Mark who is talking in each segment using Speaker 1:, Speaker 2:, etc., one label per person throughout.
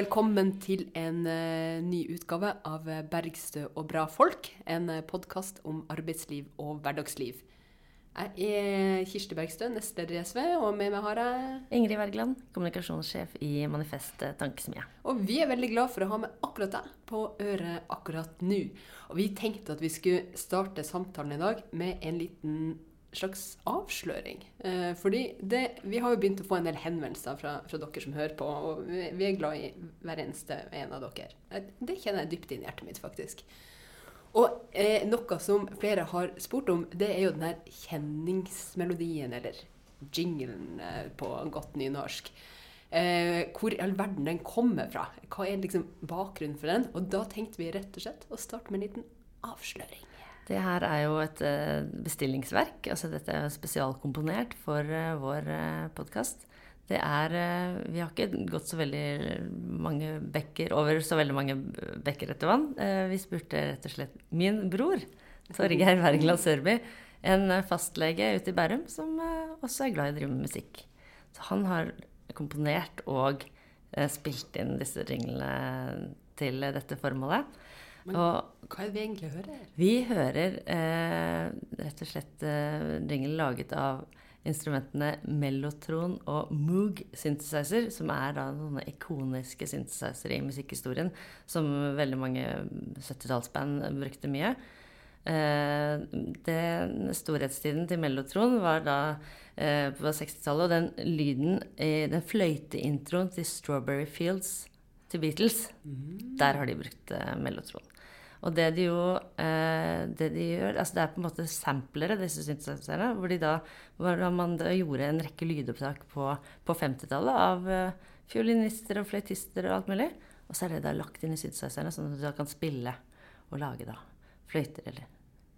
Speaker 1: Velkommen til en eh, ny utgave av Bergstø og bra folk. En uh, podkast om arbeidsliv og hverdagsliv. Jeg er Kirsti Bergstø, nestleder i SV, og med meg har jeg
Speaker 2: Ingrid Wergeland, kommunikasjonssjef i Manifestet Tankesmie.
Speaker 1: Og vi er veldig glad for å ha med akkurat deg på øret akkurat nå. Og vi tenkte at vi skulle starte samtalen i dag med en liten slags avsløring. Eh, fordi det, vi har jo begynt å få en del henvendelser fra, fra, dere som hører på, og vi er glad i hver eneste en av dere. Det kjenner jeg dypt inn i hjertet mitt, faktisk. Og eh, noe som flere har spurt om, det er jo den her kjenningsmelodien, eller jinglen eh, på godt nynorsk. Eh, hvor i all verden den kommer fra. Hva er liksom bakgrunnen for den? Og da tenkte vi rett og slett å starte med en liten avsløring.
Speaker 2: Det her er jo et uh, bestillingsverk. altså Dette er spesialkomponert for uh, vår uh, podkast. Det er Vi har ikke gått så veldig mange bekker over så veldig mange bekker etter vann. vi spurte rett og slett min bror, Torgeir Wergeland Sørby, en fastlege ute i Bærum som også er glad i å drive med musikk. Så han har komponert og spilt inn disse ringlene til dette formålet.
Speaker 1: Men og, hva er det vi egentlig hører?
Speaker 2: Vi hører eh, rett og slett eh, ringel laget av instrumentene Mellotron og Moog synthesizer, som er da noen ikoniske synthesizere i musikkhistorien, som veldig mange 70-tallsband brukte mye. Eh, det, storhetstiden til Mellotron var da eh, på 60-tallet, og den lyden, eh, den fløyteintroen til Strawberry Fields til Beatles, mm. der har de brukt eh, Mellotron. Og det de jo eh, det de gjør altså Det er på en måte samplere, disse synthesizerne, hvor, de da, hvor man da gjorde en rekke lydopptak på, på 50-tallet av eh, fiolinister og fløytister og alt mulig. Og så er det da lagt inn i synthesizerne, sånn at du da kan spille og lage da fløyter eller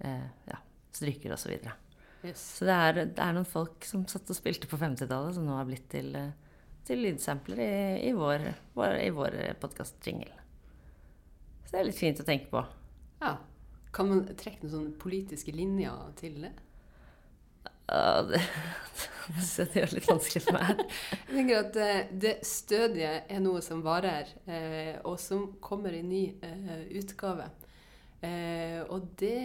Speaker 2: eh, ja, stryker osv. Så, yes. så det er, det er, noen folk som satt og spilte på 50-tallet, som nå har blitt til, eh, til lydsampler i, i vår, vår, vår podkast-jingle. Så det er litt fint å tenke på.
Speaker 1: Ja. Kan man trekke noen sånne politiske linjer til det?
Speaker 2: Ja, det, det gjør det litt vanskelig for meg.
Speaker 1: Jeg tenker at det, eh, stødige er noe som varer, eh, og som kommer i ny eh, utgave. Eh, og det,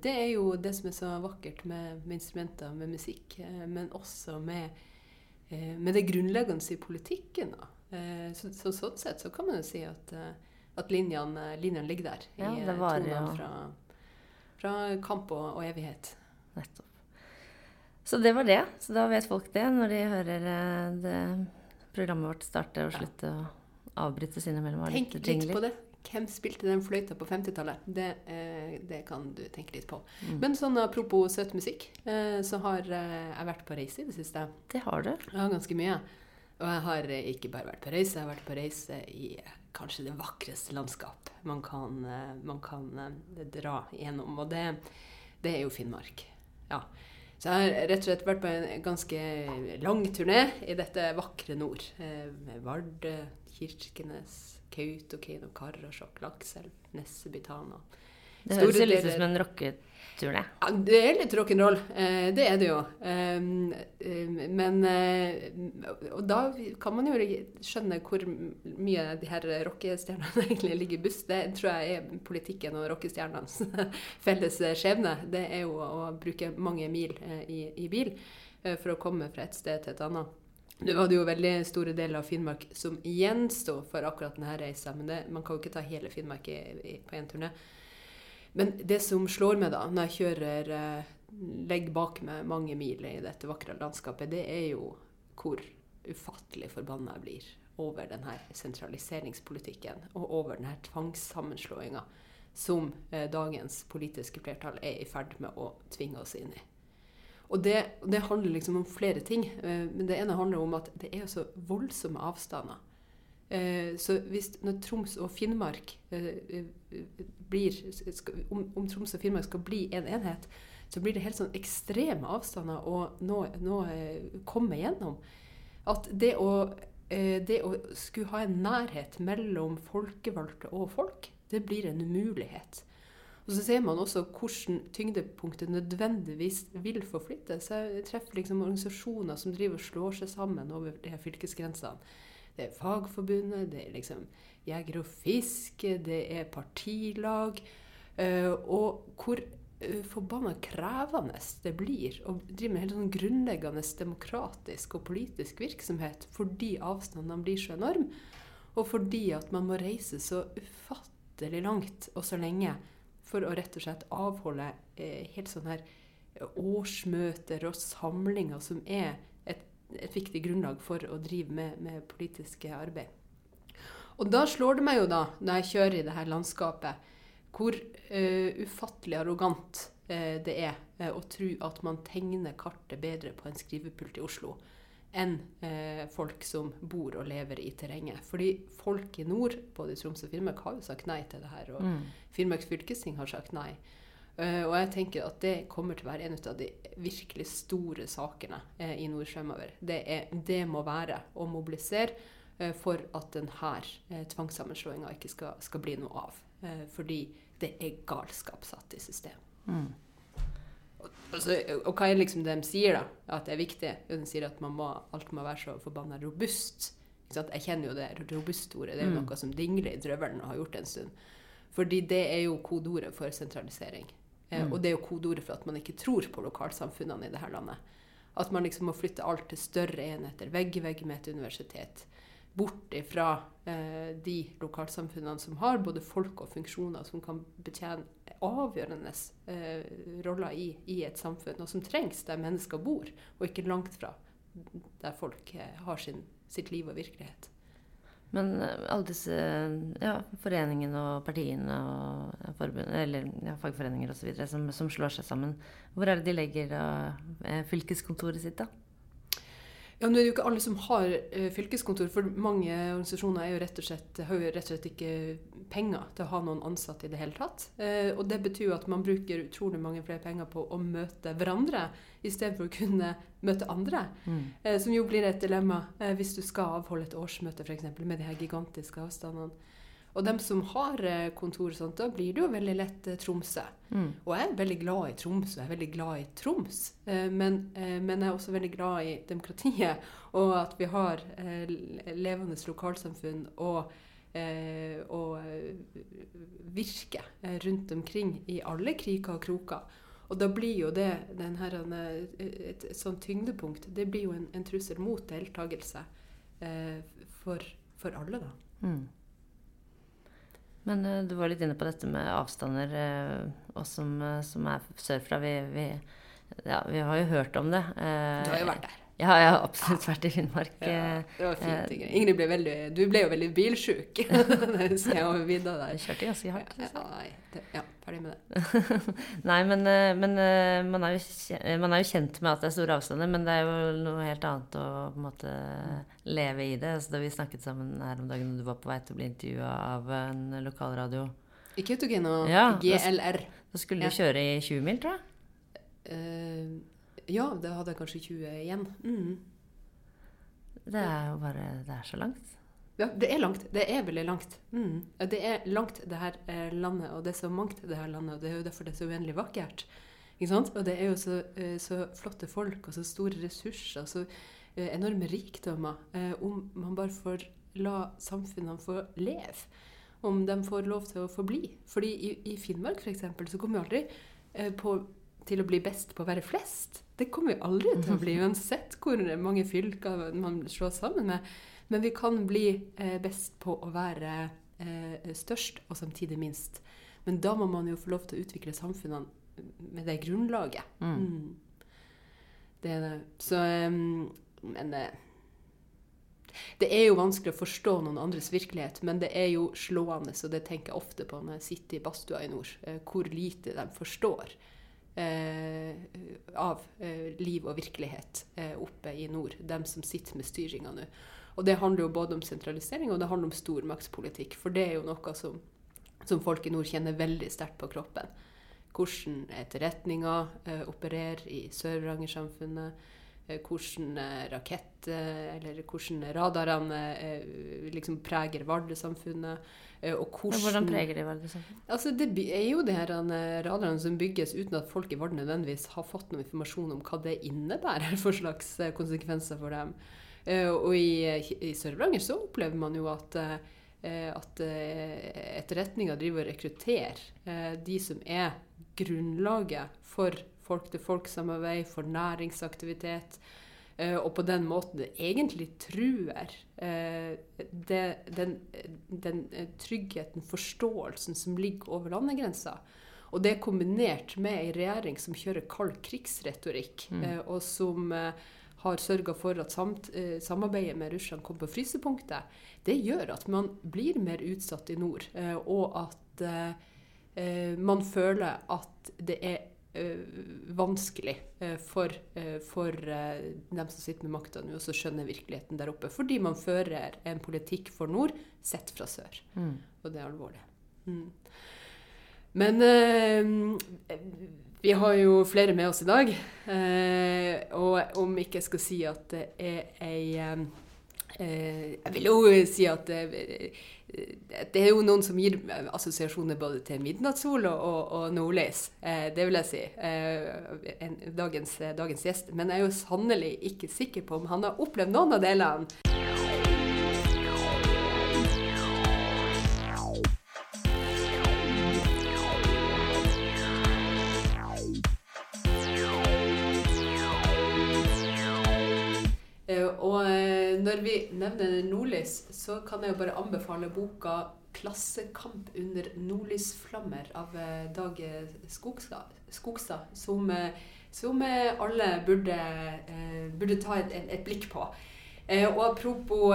Speaker 1: det, er jo det som er så vakkert med, med instrumenter, med musikk, men også med, eh, med, det grunnleggende i politikken. Så, så, sånn sett så kan man jo si at at linjene, linjene ligger der. Ja, I var, tonene ja. fra, fra, kamp og, og, evighet.
Speaker 2: Nettopp. Så det var det. Så da vet folk det når de hører eh, det programmet vårt starte og slutte ja. å avbryte sine mellom
Speaker 1: Tenk litt på det. Hvem spilte den fløyta på 50-tallet? Det, eh, det, kan du tenke litt på. Mm. Men sånn apropos søt musikk, eh, så har eh, jeg vært på reise i det siste.
Speaker 2: Det har du.
Speaker 1: Ja, ganske mye. Og jeg har eh, ikke bare vært på reise, jeg har vært på reise i kanskje det vakreste landskap man kan, eh, man kan eh, dra gjennom. Og det, det, er jo Finnmark. Ja. Så jeg har rett og slett vært på en ganske lang turné i dette vakre nord. Eh, med Vardø, Kirkenes, Kautokeino, Karasjok, Lakselv, Nesseby, Tana.
Speaker 2: Det høres litt ut som en det.
Speaker 1: Ja, det er litt rock'n'roll. Eh, det er det jo. Um, um, men uh, Og da kan man jo skjønne hvor mye de her rockestjernene egentlig ligger i buss. Det tror jeg er politikken og rockestjernenes felles skjebne. Det er jo å bruke mange mil uh, i, i, bil for å komme fra et sted til et annet. Nå var det jo veldig store deler av Finnmark som gjensto for akkurat denne reisa, men det, man kan jo ikke ta hele Finnmark i, i, på én turné. Men det som slår meg da, når jeg kjører eh, legger bak meg mange mil i dette vakre landskapet, det er jo hvor ufattelig forbanna jeg blir over denne sentraliseringspolitikken og over denne tvangssammenslåinga som eh, dagens politiske flertall er i ferd med å tvinge oss inn i. Og det, det handler liksom om flere ting. Eh, men det ene handler om at det er så voldsomme avstander så hvis, når Troms og Finnmark eh, eh, blir om, om, Troms og Finnmark skal bli en enhet, så blir det helt sånn ekstreme avstander å nå, nå komme gjennom. At det å, det å skulle ha en nærhet mellom folkevalgte og folk, det blir en umulighet. Og så ser man også hvordan tyngdepunktet nødvendigvis vil forflytte. Så jeg treffer liksom organisasjoner som driver og slår seg sammen over de her fylkesgrensene. Det er Fagforbundet, det er liksom Jeger og Fiske, det er partilag. Uh, og hvor uh, forbanna krevende det blir å drive med helt sånn grunnleggende demokratisk og politisk virksomhet fordi avstandene blir så enorme, og fordi at man må reise så ufattelig langt og så lenge for å rett og slett avholde uh, helt sånn her årsmøter og samlinger som er et, viktig grunnlag for å drive med, med politiske arbeid. Og da slår det meg jo, da, når jeg kjører i det her landskapet, hvor uh, ufattelig arrogant uh, det er uh, å tro at man tegner kartet bedre på en skrivepult i Oslo enn folk som bor og lever i terrenget. Fordi folk i nord, både i Troms og Finnmark, har jo sagt nei til det her. Og mm. Finnmarks fylkesting har sagt nei. Uh, og jeg tenker at det kommer til å være en av de virkelig store sakene uh, i nord fremover. Det, er, det, må være å mobilisere uh, for at denne tvangssammenslåinga ikke skal, skal, bli noe av. fordi det er galskap satt i system. Mm. Og, altså, og, hva er liksom det de sier, da? At det er viktig? De sier at må, alt må være så forbanna robust. Jeg kjenner jo det robust-ordet. Det er jo mm. noe som dingler i drøvelen og har gjort en stund. Fordi det er jo kodeordet for sentralisering. Eh, mm. Og det er jo kodeordet for at man ikke tror på lokalsamfunnene i dette landet. At man liksom må flytte alt til større enheter, vegg i vegg med et universitet. Bort ifra eh, de lokalsamfunnene som har både folk og funksjoner som kan betjene avgjørende eh, roller i, i, et samfunn, og som trengs der mennesker bor, og ikke langt fra der folk eh, har sin, sitt liv og virkelighet.
Speaker 2: Men eh, alle disse ja, foreningene og partiene og forbund, eller ja, fagforeninger osv. Som, som slår seg sammen, hvor er det de legger eh, fylkeskontoret sitt, da?
Speaker 1: Ja, nå er det jo ikke alle som har uh, fylkeskontor, for mange organisasjoner jo slett, har jo rett og slett ikke penger til å ha noen ansatte i det hele tatt. Uh, og det betyr jo at man bruker utrolig mange flere penger på å møte hverandre i stedet for å kunne møte andre. Mm. Uh, som jo blir et dilemma hvis du skal avholde et årsmøte f.eks. med de her gigantiske avstandene. Og dem som har eh, kontor, sånt, da blir det jo veldig lett eh, Tromsø. Mm. Og jeg er veldig glad i Tromsø, jeg er veldig glad i Troms. Eh, men, men, jeg er også veldig glad i demokratiet, og at vi har levende lokalsamfunn og, og virke rundt omkring i alle kriker og kroker. Og da blir jo det her, et, et, sånt tyngdepunkt det blir jo en, en trussel mot deltakelse for, for alle, da. Mm.
Speaker 2: Men uh, du var litt inne på dette med avstander, uh, oss som, uh, som, er sørfra. Vi, vi, ja, vi, har jo hørt om det.
Speaker 1: du har jo vært der.
Speaker 2: Ja, jeg har absolutt vært i Finnmark. Ja,
Speaker 1: det var fint. Ingrid. Ingrid ble veldig, du ble jo veldig bilsjuk.
Speaker 2: jeg kjørte ganske hardt.
Speaker 1: Ja, ja, ja, ferdig med det.
Speaker 2: Nei, men, men man, er jo, man, er jo, kjent med at det er store avstander, men det er jo noe helt annet å på en måte leve i det. Så da vi snakket sammen her om dagen, og du var på vei til å bli intervjua av en lokalradio
Speaker 1: I Kautokeino, ja, GLR.
Speaker 2: Da, da skulle du kjøre i 20 mil, tror jeg?
Speaker 1: Uh, ja, det hadde jeg kanskje 20 igjen. Mm.
Speaker 2: Det er jo bare Det er så langt.
Speaker 1: Ja, det er langt. Det er veldig langt. Mm. Det er langt, det her eh, landet, og det er så mangt, det her landet. Og det er jo derfor det er så uendelig vakkert. Ikke sant? Og det er jo så, eh, så flotte folk og så store ressurser, så eh, enorme rikdommer. Om man bare får la samfunnene få leve. Om de får lov til å forbli. Fordi i, i Finnmark f.eks. så kommer vi aldri på til å bli best på å være flest. Det kommer vi aldri til å bli, uansett hvor mange fylker man slår sammen med. Men vi kan bli eh, best på å være eh, størst, og samtidig minst. Men da må man jo få lov til å utvikle samfunnene med det grunnlaget. Mm. Mm. Det er det. Så um, Men eh, det er jo vanskelig å forstå noen andres virkelighet, men det er jo slående, og det tenker jeg ofte på når jeg sitter i badstua i nord, eh, hvor lite de forstår eh, av eh, liv og virkelighet eh, oppe i nord, dem som sitter med styringa nå. Og det handler jo både om sentralisering og det handler om stormaktspolitikk. For det er jo noe som, som folk i nord kjenner veldig sterkt på kroppen. Hvordan etterretninga eh, opererer i Sør-Varanger-samfunnet. Hvordan rakett eller hvordan radarene liksom preger Vardø-samfunnet.
Speaker 2: Og hvordan, hvordan preger de Vardø-samfunnet?
Speaker 1: Altså, det er jo de her radarene som bygges uten at folk i Vardø nødvendigvis har fått noe informasjon om hva det innebærer for slags konsekvenser for dem. Og i, i Sør-Varanger så opplever man jo at at etterretninga driver og rekrutterer de som er grunnlaget for folk-til-folk-samarbeid, for næringsaktivitet. Uh, og på den måten egentlig truer uh, det, den, den, eh, tryggheten, forståelsen, som ligger over landegrensa. Og det er kombinert med ei regjering som kjører kald krigsretorikk, mm. og som har sørga for at samt, samarbeidet med Russland kom på frysepunktet, det gjør at man blir mer utsatt i nord, og at man føler at det er Eh, vanskelig eh, for, eh, for dem som sitter med makta nå, å skjønne virkeligheten der oppe. Fordi man fører en politikk for nord sett fra sør. Mm. Og det er alvorlig. Mm. Men eh, vi har jo flere med oss i dag. Eh, og om ikke jeg skal si at det er ei eh, Jeg vil jo si at det er jo noen som gir assosiasjoner både til midnattssol og, og, og nordlys. Eh, det vil jeg si. Eh, en, dagens, dagens, gjest. Men jeg er jo sannelig ikke sikker på om han har opplevd noen av delene. Når vi nevner nordlys, så kan jeg jo bare anbefale boka 'Klassekamp under nordlysflammer' av eh, Dag Skogstad, som, eh, som alle burde, eh, burde ta et, et, blikk på. Og apropos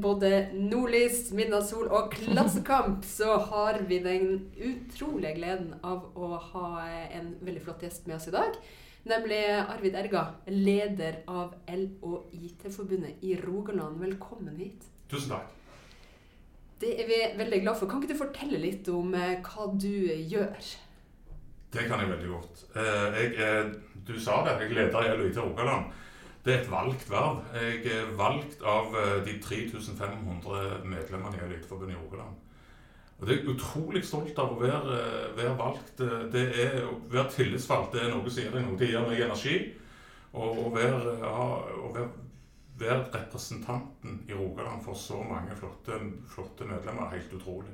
Speaker 1: både nordlys, midnattssol og klassekamp, så har vi den utrolige gleden av å ha en veldig flott gjest med oss i dag. Nemlig Arvid Erga, leder av L- og IT-forbundet i Rogaland. Velkommen hit.
Speaker 3: Tusen takk.
Speaker 1: Det er vi veldig glad for. Kan ikke du fortelle litt om eh, hva du gjør?
Speaker 3: Det kan jeg veldig godt. Eh, jeg, du sa det, jeg leder i L- og Rogaland. Det er et valgt verv. Jeg er valgt av eh, de 3500 medlemmene i IT-forbundet i Rogaland. Og Det er jeg utrolig stolt av å være, være valgt. Det er, Å være tillitsvalgt det er noe som gir deg noe. Det gir meg energi. Og å være, ja, å være, være representanten i Rogaland for så mange flotte, flotte medlemmer er helt utrolig.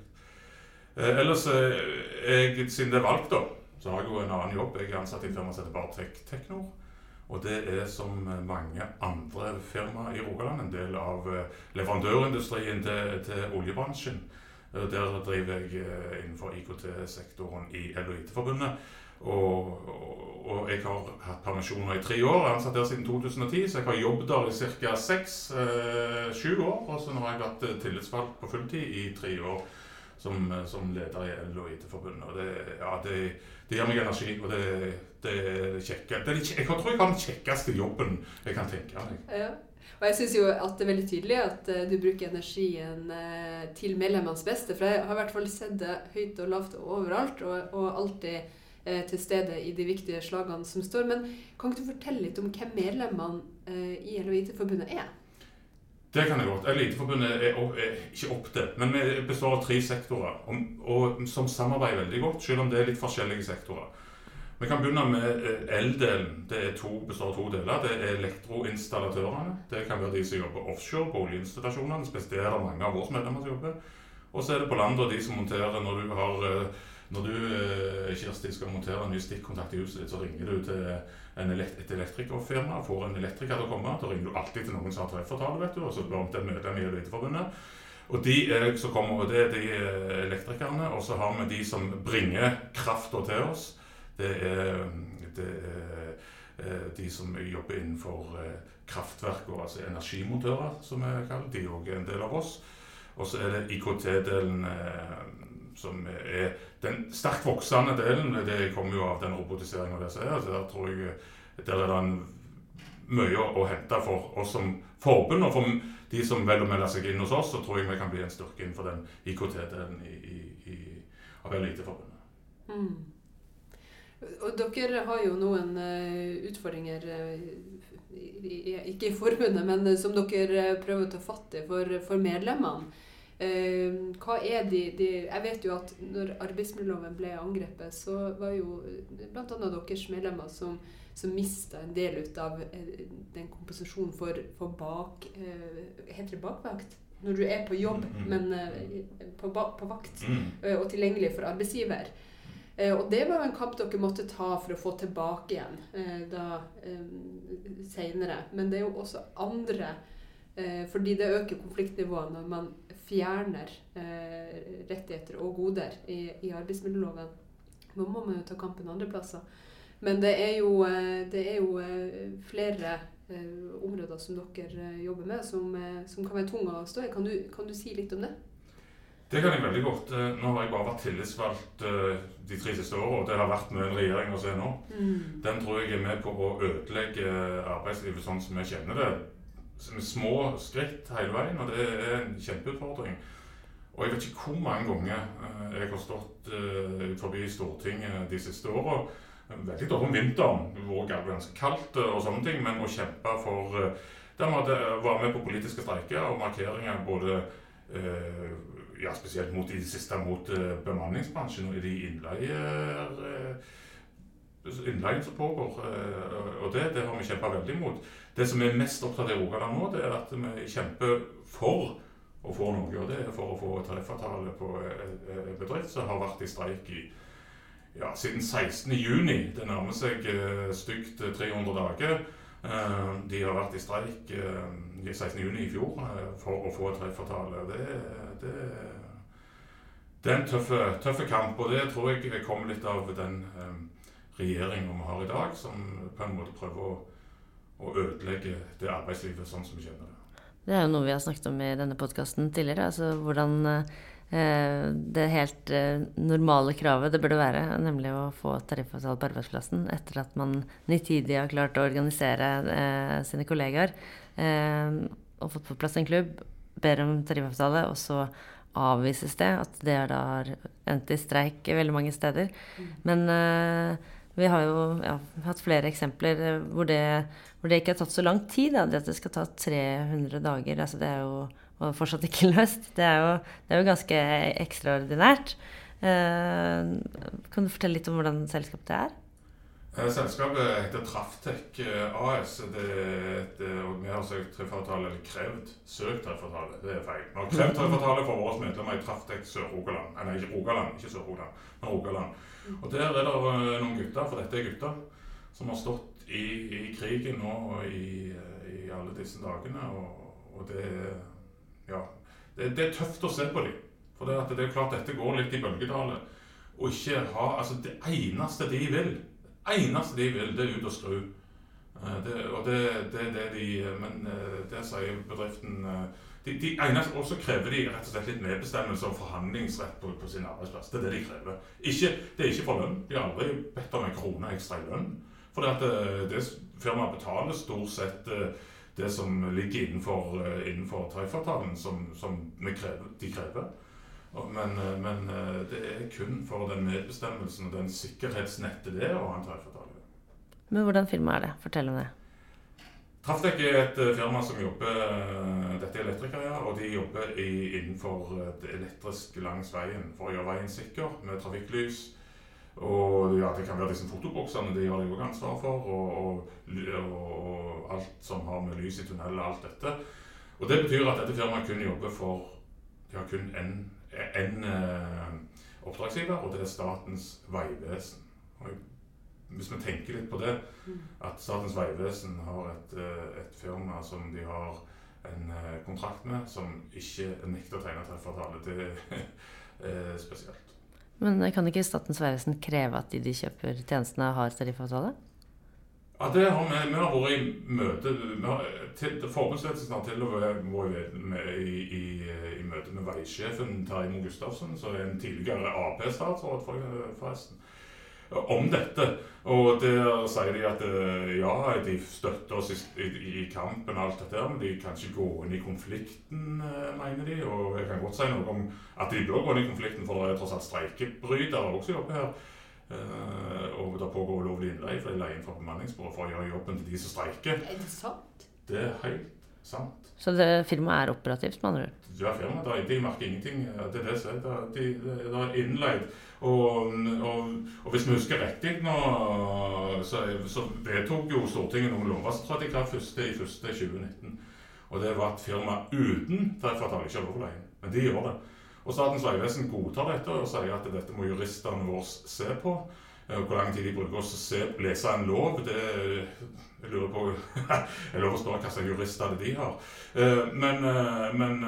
Speaker 3: Eh, ellers, eh, jeg, siden det er valgt, da, så har jeg jo en annen jobb. Jeg er ansatt i firmaet firma som heter Bartek Teknor. Og det er som mange andre firmaer i Rogaland en del av eh, leverandørindustrien til, til oljebransjen. Eh, der driver jeg eh, innenfor IKT-sektoren i LHIT-forbundet. Og, og, og, jeg har hatt permisjoner i tre år. Jeg er ansatt der siden 2010, så jeg har jobbet der i ca. seks-sju eh, år. Og så har jeg vært eh, tillitsvalgt på fulltid i tre år som, som leder i LHIT-forbundet. Og det, ja, det, det, gir meg energi, og det, det er det kjekke. Jeg tror jeg har den kjekkeste jobben jeg kan tenke meg.
Speaker 1: Ja. Og jeg syns jo at det er veldig tydelig at uh, du bruker energien uh, til medlemmenes beste. For jeg har i hvert fall sett det høyt og lavt overalt, og, og alltid uh, til stede i de viktige slagene som står. Men kan ikke du fortelle litt om hvem medlemmene i LHIT-forbundet er?
Speaker 3: Det kan jeg godt. Eliteforbundet er, er ikke oppdelt, men vi består av tre sektorer og, og, som samarbeider veldig godt, selv om det er litt forskjellige sektorer. Vi kan begynne med eh, L-delen. Det to, består av to deler. Det er elektroinstallatørene. Det kan være de som jobber offshore på oljeinstallasjonene. Spesielt er mange av våre medlemmer som jobber. Og så er det på land de som monterer når du har eh, når du eh, Kirsti, skal montere en ny stikkontakt i huset ditt, så ringer du til elekt et elektrikerfirma og får en elektriker til å komme. Da ringer du alltid til noen som har treffavtale, vet du, og så blir det medlem i Eliteforbundet. Og de som kommer, det er de elektrikerne. Og så har vi de som bringer krafta til oss. Det er, det er eh, de som jobber innenfor eh, kraftverk og altså energimontører, som vi kaller De er òg en del av oss. Og så er det IKT-delen eh, som er den sterkt voksende delen. Det kommer jo av den robotiseringa der som er. Så der tror jeg der er det mye å, hente for oss som forbund. Og for de som velger å melde seg inn hos oss, så tror jeg vi kan bli en styrke innenfor den IKT-delen av Eliteforbundet. Mm.
Speaker 1: Og dere har jo noen uh, utfordringer i, i, ikke i forbundet, men uh, som dere prøver å ta fatt i for, for medlemmene. hva er de, de, Jeg vet jo at når arbeidsmiljøloven ble angrepet, så var jo bl.a. deres medlemmer som, som mista en del ut av den kompensasjonen for, for bak Heter det bakvakt? Når du er på jobb, mm, mm. men på, på, vakt, mm. og tilgjengelig for arbeidsgiver. Eh, og det var jo en kamp dere måtte ta for å få tilbake igjen eh, da eh, seinere. Men det er jo også andre Fordi det øker konfliktnivået når man fjerner rettigheter og goder i, arbeidsmiljøloven. Nå må man jo ta kampen andre plasser. Men det er jo, det er jo flere områder som dere jobber med, som, som kan være tunge å stå i. Kan du si litt om det?
Speaker 3: Det kan jeg veldig godt. Eh, nå har jeg bare vært tillitsvalgt eh, de tre siste årene, og det har vært med en regjering å se nå. Mm. Den tror jeg er med på å ødelegge arbeidslivet sånn som vi kjenner det. Med små skritt hele veien, og det er en kjempeutfordring. Og jeg vet ikke hvor mange ganger eh, jeg har stått forbi Stortinget de siste åra. Veldig dårlig om vinteren, hvor det var ganske kaldt og sånne ting, men å kjempe for Der vi være med på politiske streiker og markeringer både ja, spesielt mot, i det siste mot uh, bemanningsbransjen og de innleier uh, innleien som pågår. Uh, og det, det, har vi kjempa veldig mot. Det som er mest opptatt i Rogaland nå, det er at vi kjemper for å få noe. Og det er for å få tariffavtale på en bedrift som har vært i streik i ja, siden 16.6. Det nærmer seg stygt 300 dager. De har vært i streik 16.6 i fjor for å få tariffavtale. Det, det det er en tøff, kamp, og det tror jeg kommer litt av den eh, regjeringa vi har i dag, som på en måte prøver å, å, ødelegge det arbeidslivet sånn som vi kjenner det.
Speaker 2: Det er jo noe vi har snakket om i denne podkasten tidligere. altså hvordan eh, det helt eh, normale kravet det burde være, nemlig å få tariffavtale på arbeidsplassen etter at man nitidig har klart å organisere eh, sine kollegaer eh, og fått på plass en klubb, ber om tariffavtale, og så avvises det. At det har endt i streik veldig mange steder. Mm. Men uh, vi har jo ja, hatt flere eksempler eh, hvor det, hvor det, ikke har tatt så lang tid. Da. Det at det skal ta 300 dager, altså det er jo fortsatt ikke løst. Det er jo, det er jo ganske ekstraordinært. Uh, kan du fortelle litt om hvordan selskapet er?
Speaker 3: Eh, selskapet heter Traftek eh, AS. Det, det, og vi har søkt treffavtale, eller krevd søkt treffavtale. Det er feil. Vi har krevd treffavtale for våre medlemmer i Traftek Sør-Rogaland. Nei, ikke Rogaland, ikke Sør-Rogaland, men Rogaland. Og Der er det eh, noen gutter, for dette er gutter, som har stått i, i krigen nå og i, i, alle disse dagene. Og, og det, ja, det, det, er tøft å se på dem. For det er klart dette går litt i bølgedaler. Og ikke ha Altså, det eneste de vil eneste de vil, det er ut og skru. Eh, det, og det, det, det de Men eh, det sier bedriften eh, de, de eneste, Og så krever de rett og slett litt medbestemmelse og forhandlingsrett på, på, sin arbeidsplass. Det er det de krever. Ikke, det er ikke for lønn. De har aldri bedt om en krone ekstra i lønn. For det, det firmaet betaler stort sett det som ligger innenfor, innenfor tariffavtalen, som, som krever, de krever. Men, eh, men, eh, det er kun for den medbestemmelsen og den sikkerhetsnettet det er å ha en tariffavtale.
Speaker 2: Men hvordan firma er det? Fortell om det.
Speaker 3: Traffdekk er et eh, firma som jobber Dette er elektrikere, og de jobber i, innenfor det elektriske langs veien for å gjøre veien sikker med trafikklys. Og ja, det kan være disse fotoboksene de har de òg ansvar for, og, og, og, alt som har med lys i tunnel og alt dette. Og Det betyr at dette firmaet kun jobber for De har kun én en eh, oppdragsgiver, og det er Statens vegvesen. hvis vi tenker litt på det, mm. at Statens vegvesen har et, eh, et firma som de har en eh, kontrakt med, som ikke nekter å tegne tariffavtale, det er spesielt.
Speaker 2: Men kan ikke Statens vegvesen kreve at de de kjøper tjenestene, har tariffavtale?
Speaker 3: Ja, det har vi, vi har vært i møte Forbundsledelsen har til og med vært i, i, i, møte med veisjefen Terje Gustavsen, som er en tidligere Ap-statsråd, forresten, om dette. Og der sier de at eh, ja, de støtter oss i, i kampen og alt dette, men de kan ikke gå inn i konflikten, eh, mener de. Og jeg kan godt si noe om at de bør gå inn i konflikten, for det er tross alt streikebrytere også jobber her. Eh, og det pågår ulovlig innleie, for de leier inn fra bemanningsbyrå for å gjøre jobben til de som streiker.
Speaker 1: Er det sant?
Speaker 3: Det er helt sant.
Speaker 2: Så det firmaet er operativt, med andre ord?
Speaker 3: Ja, firmaet der, de merker ingenting. Det er det som er. Det- De, de, er innleid. Og, og, og hvis vi husker riktig nå, så, så vedtok jo Stortinget noen lover som trådte i kraft 1.1.2019. Og det var et firma uten tariffavtale ikke har lov å leie inn. Men de gjør det. Og Statens vegvesen godtar dette og sier at dette må juristene våre se på. Eh, Hvor lang tid de bruker å se, lese en lov, det jeg lurer på Jeg lover å spørre hva slags jurister de har. Eh, Men, eh, men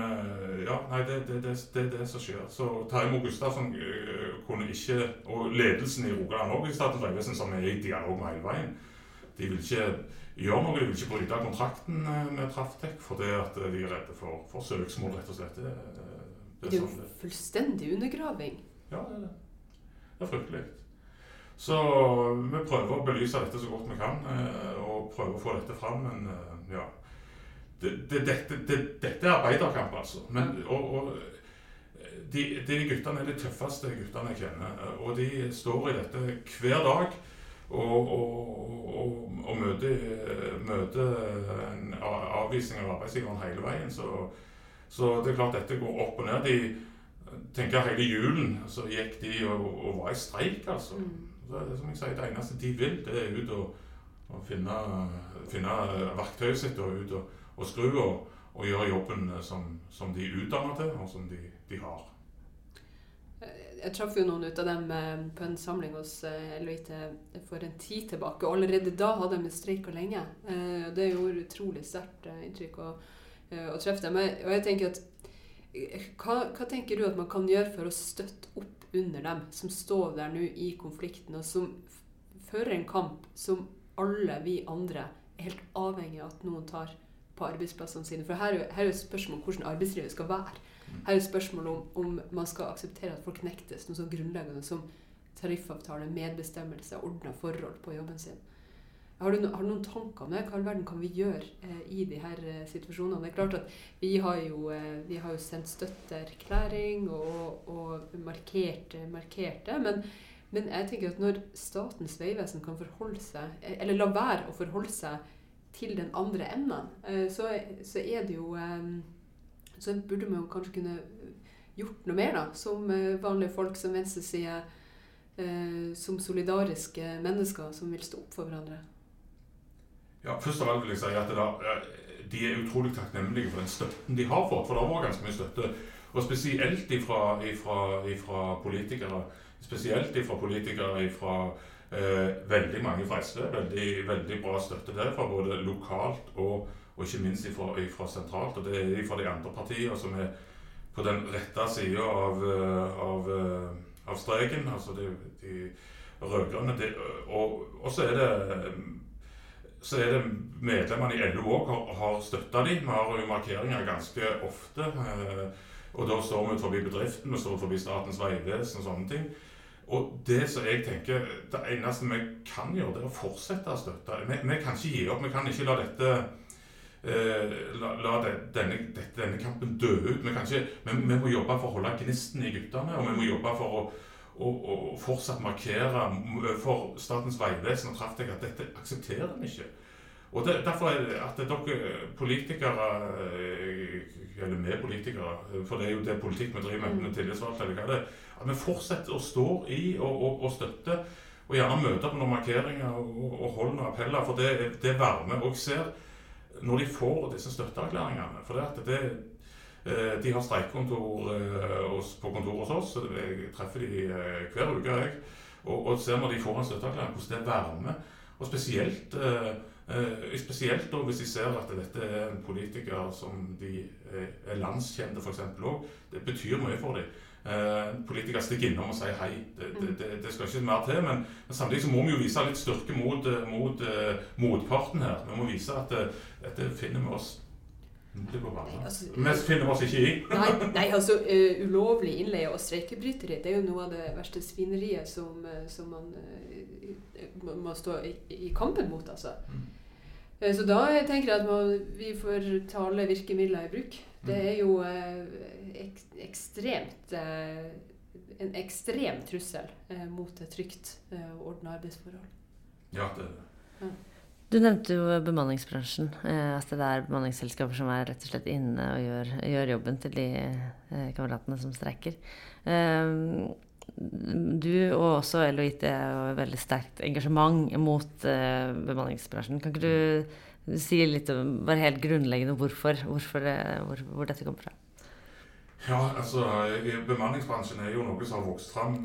Speaker 3: ja, nei, det det, det, det, er det som skjer. Så Terje Moe Gustavsen eh, kunne ikke, og ledelsen i Rogaland òg i Statens vegvesen, som er i dialog med hele veien, de vil ikke gjøre noe, de vil ikke bryte kontrakten med Traftec fordi de er redde for, for søksmål, rett og slett. Det, det,
Speaker 1: Det
Speaker 3: det
Speaker 1: er jo fullstendig undergraving.
Speaker 3: Ja, det er det. Det er fryktelig. Så vi prøver å belyse dette så godt vi kan, eh, og prøver å få dette fram, men eh, ja. Det, det, dette, det, dette er arbeiderkamp, altså. Men, og, og de, de guttene er de tøffeste guttene jeg kjenner, eh, og de står i dette hver dag. Og, og, og møter, møter avvisning av arbeidsgiveren hele veien. Så, så det er klart dette går opp og ned. De, tenker hele julen så gikk de og, og var i streik, altså.
Speaker 1: Mm.
Speaker 3: Så det, som jeg sier, det eneste de vil, det er ut og, og finne, finne verktøyet sitt og ut og, og skru og, og gjøre jobben som, som de er utdannet til, og som de, de har.
Speaker 1: Jeg traff jo noen ut av dem eh, på en samling hos LVIT for en tid tilbake. og Allerede da hadde de streika lenge. Eh, og Det gjorde utrolig sterkt eh, inntrykk å, eh, å treffe dem. Og jeg tenker at eh, hva, hva tenker du at man kan gjøre for å støtte opp under dem som står der nå i konflikten, og som fører en kamp som alle vi andre er helt avhengig av at noen tar på arbeidsplassene sine? For her er jo her er jo spørsmål om hvordan arbeidslivet skal være. Her er spørsmålet om, om man skal akseptere at folk nektes noe så grunnleggende som tariffavtale, medbestemmelse, ordna forhold på jobben sin. Har du, har du noen tanker om det? Hva i verden kan vi gjøre eh, i de her eh, situasjonene? Det er klart at Vi har jo, eh, vi har jo sendt støtteerklæring og, og markert, markert det. Men, men jeg tenker at når Statens vegvesen kan forholde seg, eh, eller la være å forholde seg til den andre enden, eh, så, så er det jo eh, så burde man kanskje kunne gjort noe mer, da. Som vanlige folk, som venstreside. Som solidariske mennesker som vil stå opp for hverandre.
Speaker 3: Ja, Først og fremst vil jeg si at da, de er utrolig takknemlige for den støtten de har fått. For det har vært ganske mye støtte. Og spesielt ifra, ifra, ifra politikere. Spesielt ifra politikere ifra eh, veldig mange fra SV. Veldig, veldig bra støtte derfra, både lokalt og, og ikke minst ifra, ifra sentralt. Og det er ifra de andre partiene som er på den rette sida av, eh, av, eh, av streken. Altså de, de rød-grønne. Og, og så er det så er det medlemmene i LO òg har, har støtta dem. Vi har jo markeringer ganske ofte. eh, Og da står vi forbi bedriften, vi står forbi Statens vegvesen og sånne ting. Og det som jeg tenker, det eneste vi kan gjøre, det er å fortsette å støtte. Vi, vi kan ikke gi opp. Vi kan ikke la dette eh, la, la denne, denne kampen dø ut. Vi, ikke, vi, vi må jobbe for å holde gnisten i guttene, og vi må jobbe for å og, og fortsatt markere for Statens vegvesen og Traftec at dette aksepterer vi ikke. Og det, Derfor er det at dere politikere, eh, eller vi politikere, for det er jo det politikk vi driver med,
Speaker 1: Mm.
Speaker 3: med tillitsvalgte, eller hva det er, at vi fortsetter å stå i og, og, og støtte, og gjerne møte på noen markeringer og, og holde appeller, for det, det varmer. Og jeg ser når de får disse støtteerklæringene For det at det Eh, De har streikekontor eh, på kontoret hos oss. så Jeg treffer de eh, hver uke. jeg. Og, og ser når de får en støtteerklæring, hvordan det varmer. Og spesielt, eh, eh, spesielt hvis de ser at dette er en politiker som de eh, er landskjente f.eks. òg. Det betyr mye for dem. Eh, politikere stikker innom og sier hei. Det, det, det, det skal ikke mer til. Men, samtidig så må vi jo vise litt styrke mot, eh, mot eh, motparten her. Vi må vise at eh, dette finner vi oss det går bra.
Speaker 1: Nei, altså-
Speaker 3: Vi finner vi oss ikke i.
Speaker 1: Nei, nei altså uh, ulovlig innleie og streikebrytere det er jo noe av det verste svineriet som, eh, som man uh, må, stå i, i kampen mot, altså.
Speaker 3: Mm.
Speaker 1: Uh, Så da tenker jeg at man, vi får ta alle virkemidler i bruk. Det
Speaker 3: Mm.
Speaker 1: er jo ek, ekstremt en ekstrem trussel mot et trygt og ordna arbeidsforhold.
Speaker 3: Ja, det
Speaker 2: Du nevnte jo bemanningsbransjen. Eh, at det er bemanningsselskaper som er rett og slett inne og gjør, gjør jobben til de eh, kameratene som streiker. Eh, du og også LHIT har veldig sterkt engasjement mot bemanningsbransjen. Kan ikke du si litt om bare helt grunnleggende hvorfor, hvorfor det, hvor, hvor dette kommer fra?
Speaker 3: Ja, altså Bemanningsbransjen er jo noe som har vokst fram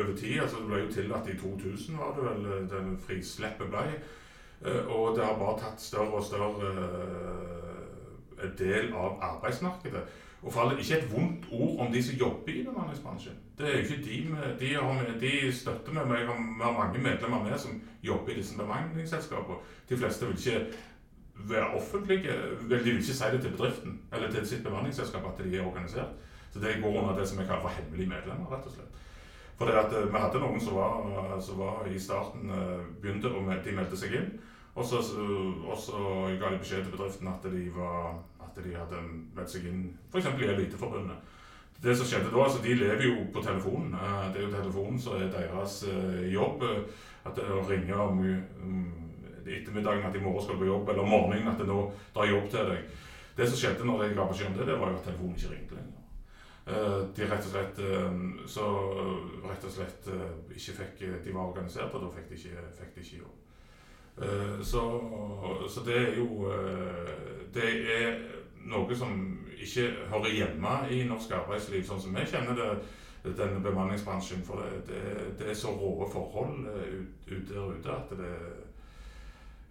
Speaker 3: over tid. altså Det ble jo tillatt i 2000, var det vel eh, den frisleppet ble. Eh, og det har bare tatt større og større eh, del av arbeidsmarkedet. Og for alle, ikke et vondt ord om de som jobber i bemanningsbransjen. Det er jo ikke De, med, de, har, de støtter meg. Vi har mange medlemmer med som jobber i disse bemanningsselskapene. De fleste vil ikke være offentlige. De vil ikke si det til bedriften eller til sitt bemanningsselskap at de er organisert. Så det går under det som jeg kaller for hemmelige medlemmer, rett og slett. For det at eh, Vi hadde noen som var, som var i starten eh, begynte og de meldte seg inn. Og så, ga de beskjed til bedriften at de, var, at de hadde meldt seg inn f.eks. i Eliteforbundet. Det som skjedde da, altså De lever jo på telefonen. Eh, det er jo telefonen som er deres jobb. At det ringer ringe om ettermiddagen at i morgen skal du på jobb, eller om morgenen at det nå drar jobb til deg. Det som skjedde når jeg ga beskjed om det, det var jo at telefonen ikke ringte lenger. Eh, de rett og slett eh, så rett og slett eh, ikke fikk De var organisert, og da fikk de ikke, fikk de ikke jobb. Så, så, det er jo Det er noe som ikke hører hjemme i norsk arbeidsliv, sånn som vi kjenner det, denne bemanningsbransjen. For det, det, det er så rå forhold ute der ute at det,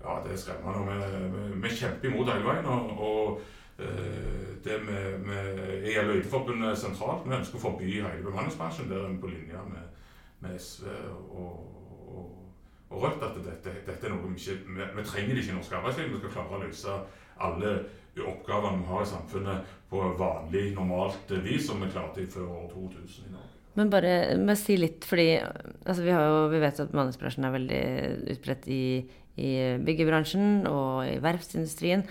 Speaker 3: ja, det er skremmende. Vi, vi, vi kjemper imot hele veien. og, og Eh, det med, med EL Løyteforbundet sentralt. Vi ønsker å forby hele bemanningsbransjen. Der er vi på linje med, med SV og, og, og, Rødt. At dette, dette er noe vi ikke vi, vi, trenger det ikke i norsk arbeidsliv. Vi skal klare å løse alle oppgavene vi har i samfunnet på vanlig, normalt vis, som vi klarte før år 2000 i Norge.
Speaker 2: Men bare med si litt, fordi altså vi, jo, vi, vet at bemanningsbransjen er veldig utbredt i, i byggebransjen og i verftsindustrien.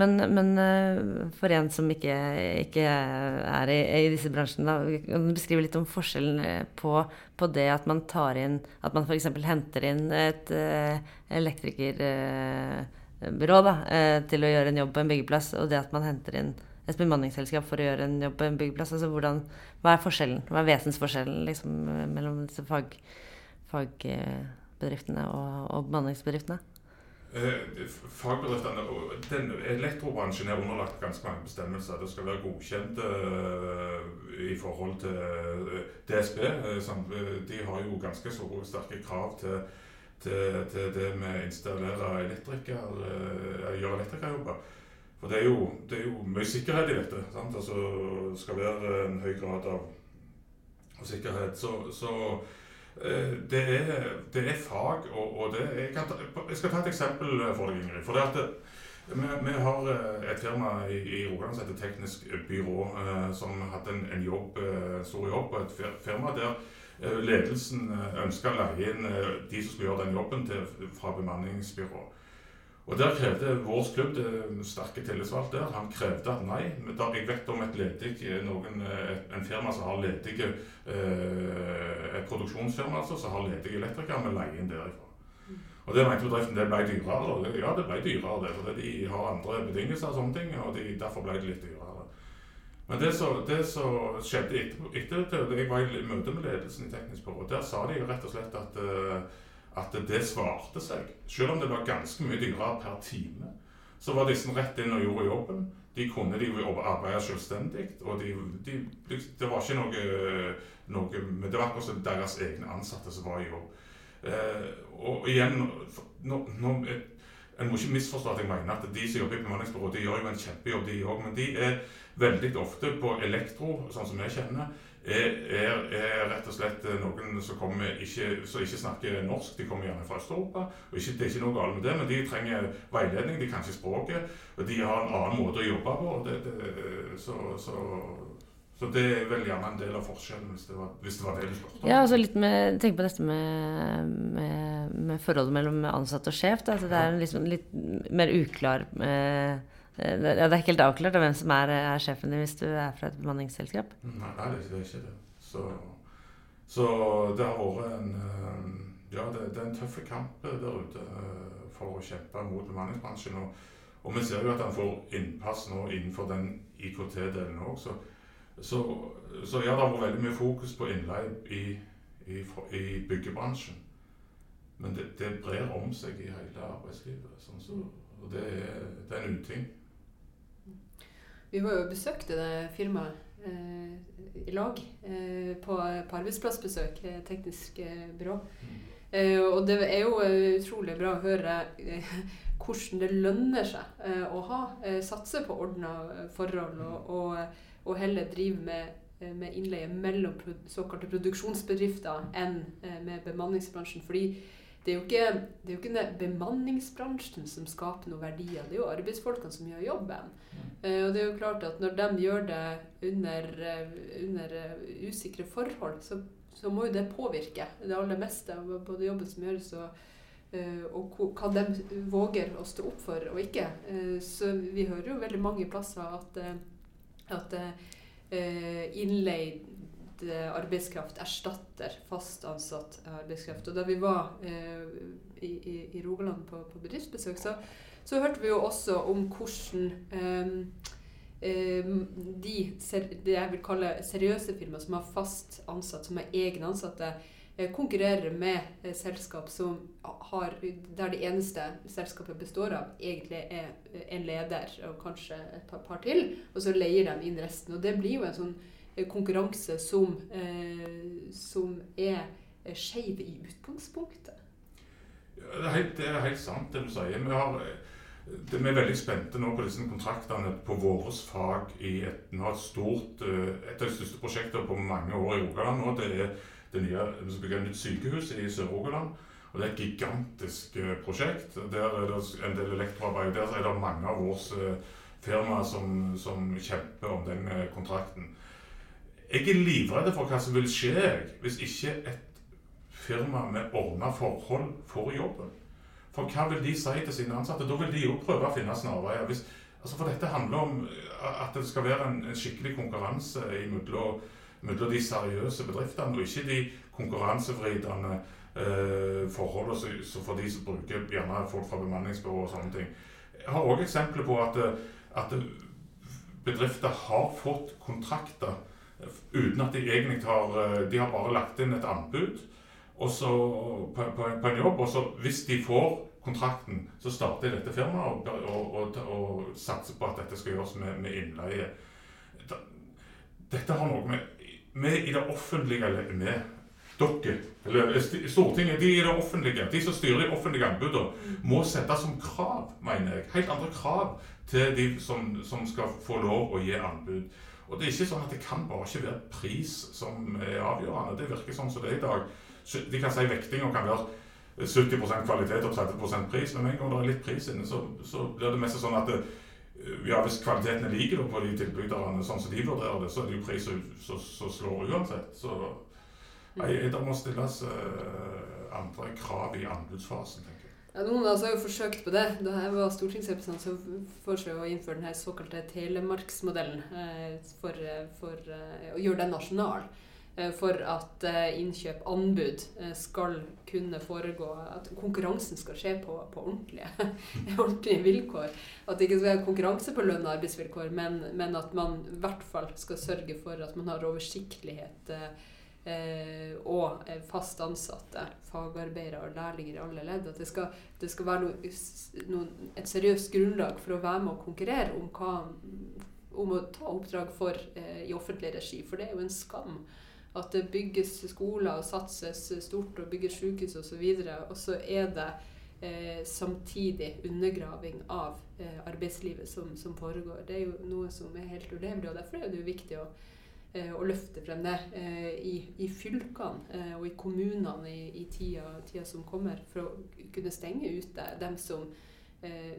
Speaker 2: Men, men, eh, for en som ikke, ikke er i, i, disse bransjene, da, kan du beskrive litt om forskjellen eh, på, på det at man tar inn At man f.eks. henter inn et uh, elektrikerbyrå uh, til å gjøre en jobb på en byggeplass, og det at man henter inn et bemanningsselskap for å gjøre en jobb på en byggeplass. Altså hvordan, hva er forskjellen? Hva er vesensforskjellen liksom, mellom disse fag, fagbedriftene og, og bemanningsbedriftene?
Speaker 3: Eh, fagbedriftene den Elektrobransjen er underlagt ganske mange bestemmelser. Det skal være godkjent uh, i forhold til uh, DSB. De har jo ganske store, sterke krav til, til, til det med å installere elektriker, gjøre elektrikerjobber. For det er, jo, det er, jo, mye sikkerhet i dette. Sant? Altså, det skal være en høy grad av, av sikkerhet. Så, så Eh, det er, det er, fag, og, og det jeg, ta, jeg, skal ta et eksempel for deg, Ingrid. For det at eh, vi, vi, har eh, et firma i, i Rogaland som heter Teknisk Byrå, eh, som hadde en, en jobb, stor jobb på et firma der ledelsen ønska å leie inn de som skulle gjøre den jobben, til, fra bemanningsbyrå. Og Der krevde vår klubb, det sterke tillitsvalgte der, han krevde at nei. men Da jeg vet om et ledig, noen, en firma som har ledige Et produksjonsfirma altså, som har ledige elektrikere, vi leier inn derifra. Og Det mente bedriften det ble dyrere. Ja, det ble dyrere, det, for de har andre betingelser og sånne ting, og de, derfor ble det litt dyrere. Men det som skjedde etter, etter jeg var i møte med ledelsen i Teknisk Byrå, der sa de rett og slett at uh, at det svarte seg. Selv om det var ganske mye dyrere per time, så var disse rett inn og gjorde jobben. De kunne de arbeide selvstendig, og de, de, det var ikke noe, noe Men det var akkurat deres egne ansatte som var i jobb. Eh, og igjen no, En må ikke misforstå at jeg mener at de som jobber i bemanningsbyrå, de gjør jo en kjempejobb, de òg. Men de er veldig ofte på elektro, sånn som jeg kjenner er, er, er, rett og slett noen som, kommer ikke, som ikke snakker norsk. De kommer gjerne fra Øst-Europa. Det er ikke noe galt med det, men de trenger veiledning. De kan ikke språket. og De har en annen måte å jobbe på. Det, det, så, så, så, det er vel gjerne en del av forskjellen, hvis det var, hvis det, det, du spurte om.
Speaker 2: Ja, altså litt med, Tenk på dette med, med, med forholdet mellom ansatt og sjef. Da. Altså det er en liksom litt mer uklar eh, Eh, det er ikke helt avklart hvem som er, er sjefen din hvis du er fra et bemanningsselskap?
Speaker 3: Nei, det er ikke det. Så, så det har vært en eh, Ja, det, det er en tøff kamp der ute eh, for å kjempe mot bemanningsbransjen. Og, og vi ser jo at han får innpass nå innenfor den IKT-delen òg. Så, så, så, ja, det har vært veldig mye fokus på innleie i, i, i byggebransjen. Men det, det, brer om seg i hele arbeidslivet. Sånn så, og det det er en uting.
Speaker 1: Vi var jo og besøkte det firmaet eh, i lag eh, på, på, arbeidsplassbesøk, eh, teknisk eh, byrå. Mm. Eh, og det er jo eh, utrolig bra å høre hvordan det lønner seg å ha, satse på ordna forhold og, og, og, heller drive med, med innleie mellom såkalte produksjonsbedrifter enn med bemanningsbransjen. fordi det er, jo ikke, det er ikke bemanningsbransjen som skaper noen verdier, det er jo arbeidsfolkene som gjør jobben. Uh, og det er jo klart at når de gjør det under, uh, under uh, usikre forhold, så, så, må jo det påvirke det aller meste av både jobben som gjøres og, og hva de våger å stå opp for og ikke. så vi hører jo veldig mange plasser at, at innleid Eh, arbeidskraft erstatter fast ansatt arbeidskraft. Og da vi var eh, i, i, i, Rogaland på, på bedriftsbesøk, så, så, hørte vi jo også om hvordan eh, eh de det jeg vil kalle seriøse firmaer som har fast ansatt, som er egne ansatte, eh, konkurrerer med selskap som har, der det eneste selskapet består av, egentlig er en leder og kanskje et par, par til, og så leier de inn resten. Og det blir jo en sånn konkurranse som, eh, som er skeiv i utgangspunktet.
Speaker 3: Ja, det, er helt, det, er helt, sant, det du sier. Vi, har, det, vi er veldig spente nå på disse kontraktene på våre fag i et, vi et stort, eh, et av de største prosjektene på mange år i Rogaland nå. Det er det nye, vi skal bygge et nytt sykehus i Sør-Rogaland. Og Det er et gigantisk eh, prosjekt. Der er det en del elektroarbeid. Der er det mange av våre firmaer som, som kjemper om den kontrakten. Jeg er livredd for hva som vil skje hvis ikke et firma med ordna forhold får jobben. For hva vil de si til sine ansatte? Da vil de jo prøve å finne snarveier. Altså for dette handler om at det skal være en, en skikkelig konkurranse mellom, de seriøse bedriftene, og ikke de konkurransevridende eh, forholdene for de som bruker gjerne folk fra bemanningsbyrå og sånne ting. Jeg har òg eksempler på at, at bedrifter har fått kontrakter uten at de egentlig har eh, De har bare lagt inn et anbud og så, på, på, på, en jobb. Og så hvis de får kontrakten, så starter dette firmaet og, og, og, og, satser på at dette skal gjøres med, med innleie. Dette har noe med Vi i det offentlige eller med dere, eller Stortinget, de i det offentlige, de som styrer de offentlige anbudene, må sette som krav, mener jeg, helt andre krav til de som, som skal få lov å gi anbud. Og det er ikke sånn at det kan bare ikke være pris som er avgjørende. Det virker sånn som det er i dag. De kan si vektinga kan være 70 kvalitet og 30 pris, men med en gang det er litt pris inne, så, så blir det mest sånn at det, ja, hvis kvaliteten er lik på de tilbyderne, sånn som de vurderer det, så er det jo pris som slår uansett. Så nei, det må stilles eh, andre krav i anbudsfasen. tenker jeg.
Speaker 1: Ja, noen av oss har jo forsøkt på det. Da jeg var stortingsrepresentant, så foreslo jeg å innføre den såkalte telemarksmodellen eh, for, eh, for eh, å gjøre den nasjonal. For at innkjøp, anbud, skal kunne foregå At konkurransen skal skje på, på ordentlige, ordentlige, vilkår. At det ikke skal være konkurranse på lønn og arbeidsvilkår, men, men, at man i hvert fall skal sørge for at man har oversiktlighet. Eh, eh, og fast ansatte fagarbeidere og lærlinger i alle ledd. At det skal, det skal være noe, noe, et seriøst grunnlag for å være med og konkurrere om, hva, om å ta oppdrag for, eh, i offentlig regi. For det er jo en skam at det bygges skoler og satses stort og bygges sykehus osv., og, og så er det eh, samtidig undergraving av eh, arbeidslivet som, som, foregår. Det er jo noe som er helt ulevelig, og derfor er det jo viktig å Eh, og løfte frem det eh, i, i fylkene eh, og i kommunene i, i tida, tida, som kommer, for å kunne stenge ute dem som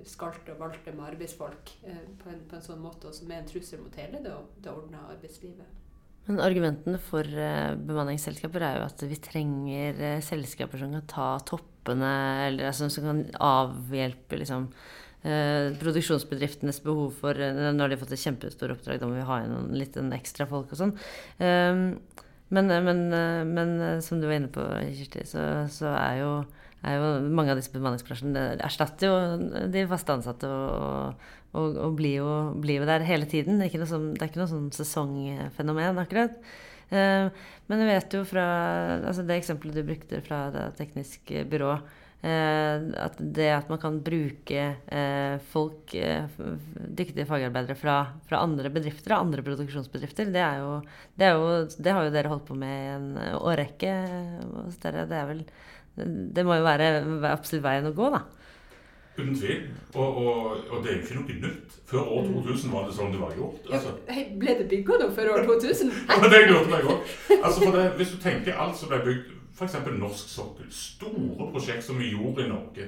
Speaker 1: skalte og valgte med arbeidsfolk på en, på en, sånn måte, og som er en trussel mot hele det, det ordna arbeidslivet.
Speaker 2: Men argumentene for bemanningsselskaper er jo at vi trenger selskaper som kan ta toppene, eller altså, som kan avhjelpe liksom Eh, produksjonsbedriftenes behov for Nå har de fått et kjempestort oppdrag, da må vi ha inn litt ekstra folk og sånn. Eh, Men, men, men, som du var inne på, Kirsti, så, så er, jo, er, jo, mange av disse bemanningsbransjene erstatter jo de faste ansatte og, og, og blir, jo, blir, jo, der hele tiden. Det er ikke noe, sånn, ikke noe sånn sesongfenomen, akkurat. Men jeg vet jo fra altså det eksempelet du brukte fra det tekniske byrå Eh, at det at man kan bruke eh, folk, eh, dyktige fagarbeidere fra, fra, andre bedrifter, andre produksjonsbedrifter, det, er jo, det, er jo, det har jo dere holdt på med i en årrekke hos dere. Det er vel Det må jo være absolutt veien å gå, da.
Speaker 3: Uten tvil. Og, og, og, det er jo ikke noe nytt. Før år 2000 var det sånn det var gjort.
Speaker 1: Altså. Ja, ble det bygga noe før år 2000?
Speaker 3: ja, det lurte jeg òg. Altså, hvis du tenker alt som ble bygd F.eks. norsk sokkel. Store prosjekt som vi gjorde i Norge.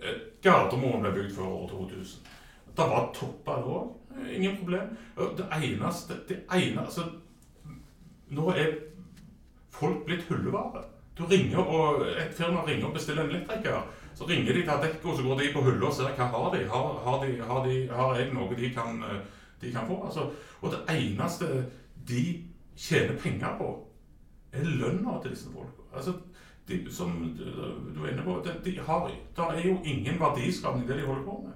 Speaker 3: Eh, Gardermoen ble bygd før år 2000. Det var topper da òg. Ingen problem. Det eneste, det eneste altså, Nå er folk blitt hullevare. Du ringer og, Et firma ringer og bestiller en elektriker. Så ringer de til Adecco, så går de på hylla og ser hva har de har. Har, de, har, de, har jeg noe de kan, eh, de kan få? Altså, og det eneste de tjener penger på, er lønna til disse folka. Altså, de, som du er inne på, de, de har, Det er jo ingen verdiskapning det de holder på med.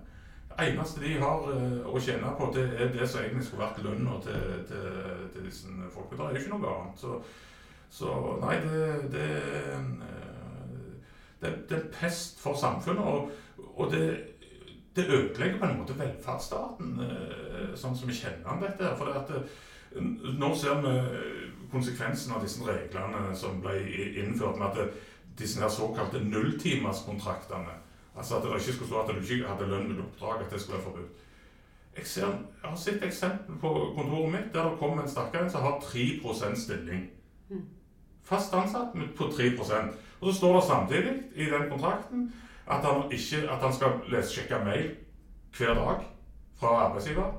Speaker 3: Det eneste de har uh, å tjene på, det er det som egentlig skulle vært lønna til, til, til, disse folka. Det er jo ikke noe annet. Så, så nei, det, det, det, det, er pest for samfunnet. Og, og det, det ødelegger på en måte velferdsstaten, uh, sånn som vi kjenner den. dette. For det nå ser vi konsekvensen av disse reglene som ble innført med at disse her såkalte nulltimerskontraktene Altså at det ikke skulle stå at du ikke hadde lønn med oppdrag, at det skulle være forbudt. Jeg, ser, jeg, har sett eksempel på kontoret mitt der det kommer en stakkar som har 3 stilling. Mm. Fast ansatt på 3% Og så står det samtidig i den kontrakten at han, ikke, at han skal lesesjekke mail hver dag fra arbeidsgiver.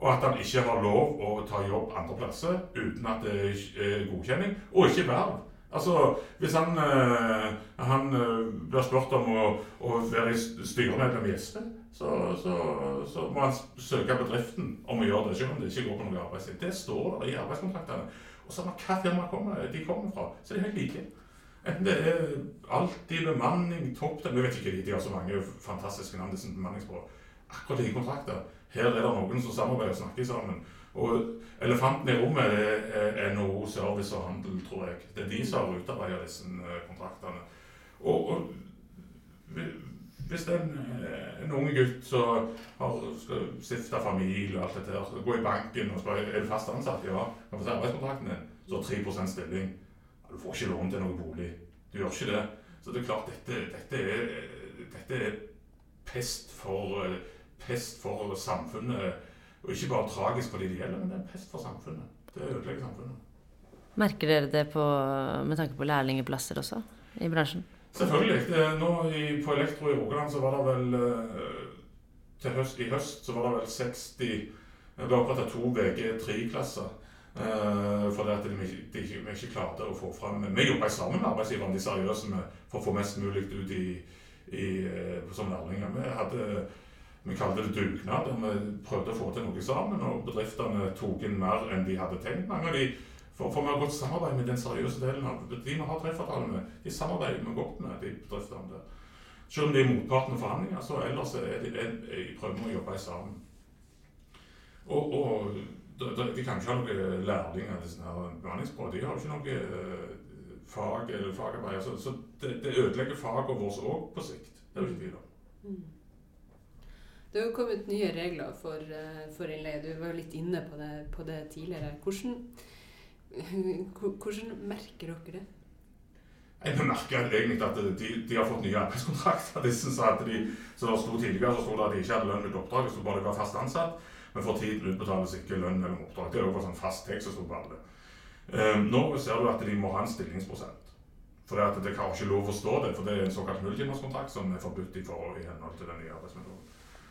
Speaker 3: Og at han ikke har lov å ta jobb andre plasser uten at det er godkjenning. Og ikke verv. Altså, Hvis han, øh, han øh, blir spurt om å, å være styremedlem i SV, så, så, så, må han søke bedriften om å gjøre det, selv om det ikke går på noe arbeidstid. Det står der i arbeidskontraktene. Og samme hva firma kommer, de kommer fra, så er de helt like. Enten det er alltid bemanning, topp Vi vet ikke, de har så mange fantastiske navn, disse bemanningsbyråene. Akkurat like kontrakter. Her er det noen som samarbeider og snakker sammen. Og elefanten i rommet er NHO Service og Handel, tror jeg. Det er de som har utarbeidet disse eh, kontraktene. Og, og hvis det er en, eh, en unge gutt som skal stifte familie og alt dette her, gå i banken og spørre er du fast ansatt, ja, kan få se arbeidskontrakten din, så har 3 stilling. Du får ikke lån til noen bolig. Du gjør ikke det. Så det er klart, dette, dette, er, dette er pest for eh, pest for samfunnet. Og ikke bare tragisk for de det gjelder, men det er en pest for samfunnet. Det ødelegger samfunnet.
Speaker 2: Merker dere det på, med tanke på lærlingplasser også i bransjen?
Speaker 3: Selvfølgelig. Det, nå i, på Elektro i Rogaland så var det vel eh, til høst, I høst så var det vel 60 Det ble oppretta to VG3-klasser. Uh, eh, fordi at de, de, de, ikke klarte å få fram Vi jobba sammen med arbeidsgiverne, de seriøse, med, for å få mest mulig ut i, i, som lærlinger. Vi hadde vi kalte det dugnad. og Vi prøvde å få til noe sammen, og bedriftene tok inn mer enn de hadde tenkt. Mange av de, for, for vi har godt samarbeid med den seriøse delen av de vi har treffavtale med. De samarbeider vi godt med, de bedriftene der. Selv om de er motparten av forhandlinger, så ellers er de, er, er, prøver vi å jobbe sammen. Og, og de, kan ikke ha noen lærlinger, disse bemanningsbyråene. De har jo ikke noe uh, fag eller fagarbeid. Så, så det, det, ødelegger faget vårt òg på sikt. Det er jo ikke tvil om.
Speaker 1: Det har kommet nye regler for, eh, for innleie. Du var litt inne på det, på det tidligere. Hvordan, hvordan, merker dere det?
Speaker 3: Jeg merker egentlig at de, de har fått nye arbeidskontrakter. De synes at de, så det sto Tidligere så sto det at de ikke hadde lønn med oppdrag, så bare de var fast ansatt. Men for tiden utbetales ikke lønn mellom oppdrag. Det er jo sånn fast tekst som sto på alle. Nå ser du at de må ha en stillingsprosent. For det, at det kan ikke lov å stå det, for det er en såkalt nulltimerskontrakt som er forbudt i, forhold, i henhold til den nye arbeidsmetoden.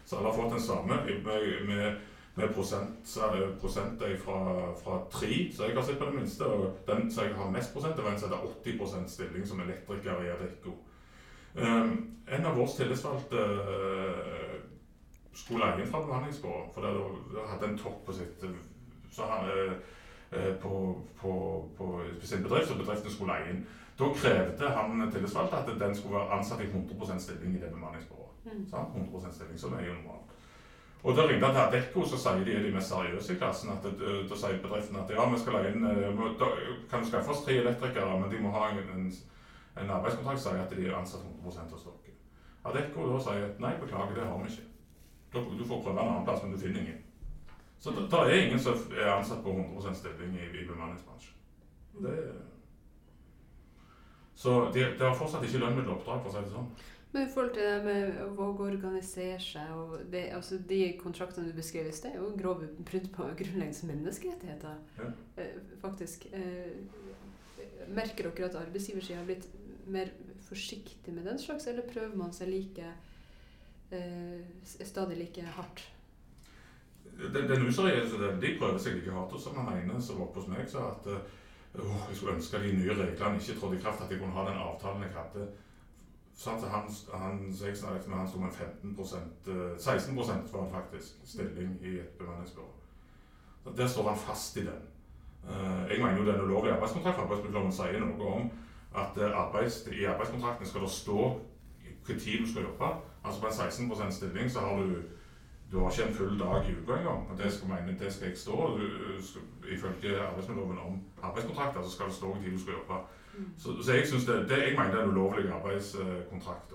Speaker 3: Så alle har fått den samme med, med, med prosent, prosenter fra, fra 3, så jeg har sett på det minste. Og den som jeg har mest prosent, det var en som heter 80 stilling som elektriker i Adecco. Um, en av våre tillitsvalgte uh, skulle leie inn fra bemanningsbyrået, for det hadde en topp på sitt så han, uh, på, på, på sin bedrift, og bedriften skulle leie inn. Da krevde han tillitsvalgte at den skulle være ansatt i 100 stilling i det bemanningsbyrået.
Speaker 1: Mm.
Speaker 3: Sant? 100 stilling, som er jo normalt. Og Da ringte han til Adecco, så sier de er de mest seriøse i klassen. at eh, Da sier bedriften at ja, vi skal leie inn eh, da kan skaffe oss tre elektrikere, men de må ha en, en, en arbeidskontrakt som sier at de er ansatt 100 hos dere. Adecco da sier at nei, beklager, det har vi ikke. Du får prøve en annen plass, men du finner ingen. Så det det er ingen som er ansatt på 100 stilling i, i bemanningsbransjen. Det, så de, de har fortsatt ikke lønn mellom oppdrag, for å si det sånn.
Speaker 1: Men i forhold til det med å våge å organisere seg og det, altså De kontraktene du beskrev i sted, er jo grove brudd på grunnleggende menneskerettigheter.
Speaker 3: Ja.
Speaker 1: Eh, faktisk. Eh, merker dere at arbeidsgiversida har blitt mer forsiktig med den slags, eller prøver man seg like eh, stadig like hardt?
Speaker 3: Den, den useriøse delen, de prøver seg like hardt. Og så han ene som var oppe hos meg, sa at eh, jeg skulle ønske de nye reglene ikke trådte i kraft, at jeg kunne ha den avtalen jeg hadde. Han, han, med han sto med 15 eh, 16% var han faktisk stilling i et bemanningsbyrå. Så Der står han fast i den. Eh, Jeg mener jo den ulovlige arbeidskontrakten Arbeidsmiljøloven sier noe om at eh, arbeids, i arbeidskontrakten skal det stå hvilken tid du skal jobbe. Altså på en 16% stilling så har du du har ikke en full dag i uka engang. Det skal, det skal jeg stå. Du, skal, ifølge arbeidsmiljøloven om arbeidskontrakter så skal det stå hvilken tid du skal jobbe. Så, så jeg synes det, det jeg mener det er en ulovlig arbeidskontrakt.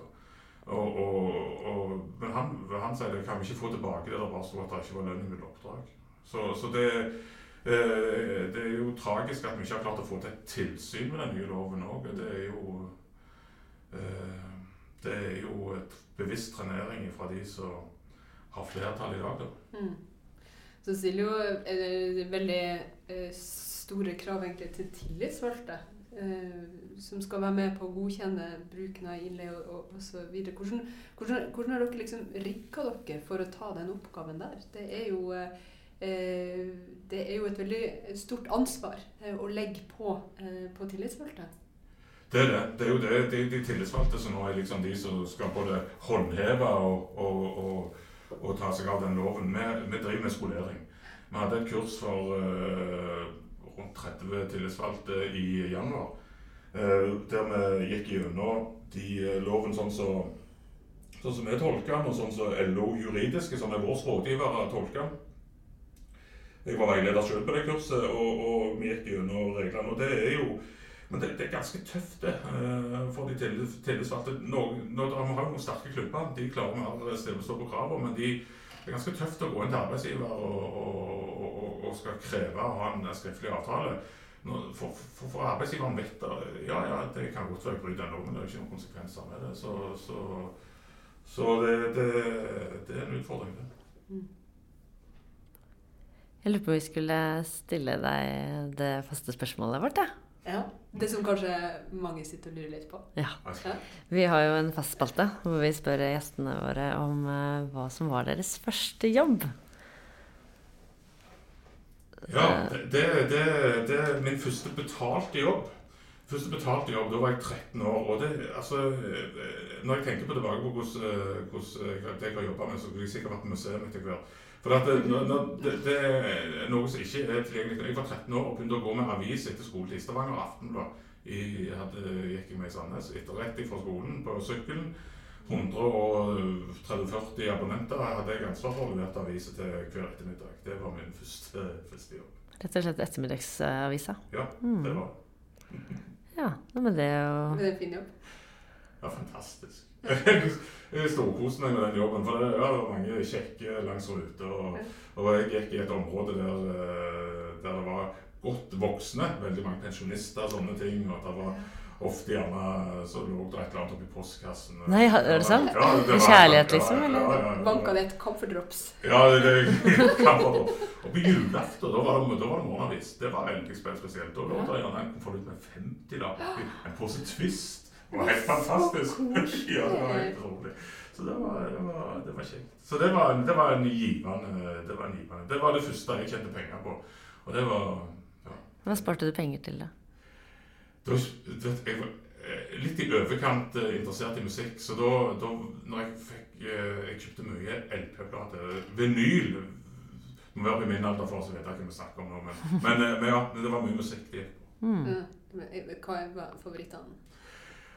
Speaker 3: Og, og, og, men han, han sier det kan vi ikke få tilbake det der bare sto at det ikke var lønn mellom oppdrag. Så, så det, eh, det er jo tragisk at vi ikke har klart å få til et tilsyn med den nye loven òg. Det er jo eh, det er jo et bevisst trenering fra de som har flertall i dag. da.
Speaker 1: Mm. Så stiller jo eh, veldig store krav egentlig til tillitsvalgte. Eh, som skal være med på å godkjenne bruken av innleie og, og, så videre. Hvordan, hvordan, hvordan har dere liksom rigga dere for å ta den oppgaven der? Det er jo, eh, det er jo et veldig stort ansvar eh, å legge på, eh, på tillitsvalgte.
Speaker 3: Det er det. Det er jo det, de, de tillitsvalgte som nå er liksom de som skal både håndheve og, og, og, ta seg av den loven. Vi, driver med skolering. Vi hadde et kurs for eh, rundt 30 tillitsvalgte i januar. eh, der vi gikk gjennom de eh, loven sånn som sånn som vi tolker den, og sånn som LO juridiske, som er vår rådgivere, tolker den. Jeg var veileder selv på det kurset, og, og vi gikk gjennom reglene. og det er jo men det, det er ganske tøft det, eh, for de tillitsvalgte. Vi har noen sterke klubber, de klarer mer å stille på kravene. Men de, det er ganske tøft å gå inn til arbeidsgiver og, og, og, skal kreve å ha en skriftlig avtale. For, for, for arbeidsgiveren vet det. Ja, ja, det kan godt være jeg bryter den loven, det er ikke noen konsekvenser med det. Så, så, så det, det, det er en utfordring, det.
Speaker 2: Jeg lurer på om vi skulle stille deg det faste spørsmålet vårt, ja.
Speaker 1: Ja. Det som kanskje mange sitter og lurer litt på.
Speaker 2: ja. Vi har jo en fast spalte hvor vi spør gjestene våre om eh, hva som var deres første jobb.
Speaker 3: Ja, det, det, det, det er min første betalte jobb. Første betalte jobb, Da var jeg 13 år. og det, altså, eh, Når jeg tenker på tilbake på hvordan, eh, hvordan jeg- har jobba med, så vil jeg sikkert vært museum etter hvert. For at det, når, når, det, det er noe som ikke er tilgjengelig. Jeg var 13 år og begynte å gå med avis etter skoletid. Stavanger Aftenblad gikk jeg med i Sandnes etter rett fra skolen på sykkelen. 130-40 abonnenter hadde jeg ansvar for å levere aviser til hver ettermiddag. Det var min første, første jobb.
Speaker 2: Rett og slett ettermiddagsavisa.
Speaker 3: Ja,
Speaker 2: Mm.
Speaker 3: det var
Speaker 2: Ja, nei, men det er jo
Speaker 1: Det er en fin jobb.
Speaker 3: ja, fantastisk. Jeg storkoste meg med den jobben, for det ja, det var mange kjekke langs ruta. Og, og jeg gikk i et område der, eh, der det var godt voksne, veldig mange pensjonister og sånne ting. og det var ofte gjerne så lå det et eller annet oppi postkassen.
Speaker 2: Nei, er det sant?
Speaker 3: Ja, det var-
Speaker 2: Kjærlighet, liksom, eller?
Speaker 3: ja, ja, ja.
Speaker 1: Banka det et camphor drops.
Speaker 3: Ja, det, bra. Og på julaften, da var det, da var det morgenavis. Det var veldig spesielt. Da lå det gjerne en konvolutt med 50-lapp oppi. En pose Twist. Det var helt fantastisk. ja, det var helt rolig. Så det var, det var, det var kjekt. Så det var, det var en givende det var en givende. Det var det første jeg tjente penger på. Og det var ja.
Speaker 2: Hva sparte du penger til, da?
Speaker 3: Da, jeg var litt i overkant eh, interessert i musikk, så da, da når jeg fikk eh, Jeg kjøpte mye LP-plater. Vinyl. må være i min alder for å vite hva vi snakker om nå, men, men, eh, men ja, det var mye musikk. det.
Speaker 2: Mm.
Speaker 1: Hva er favorittene?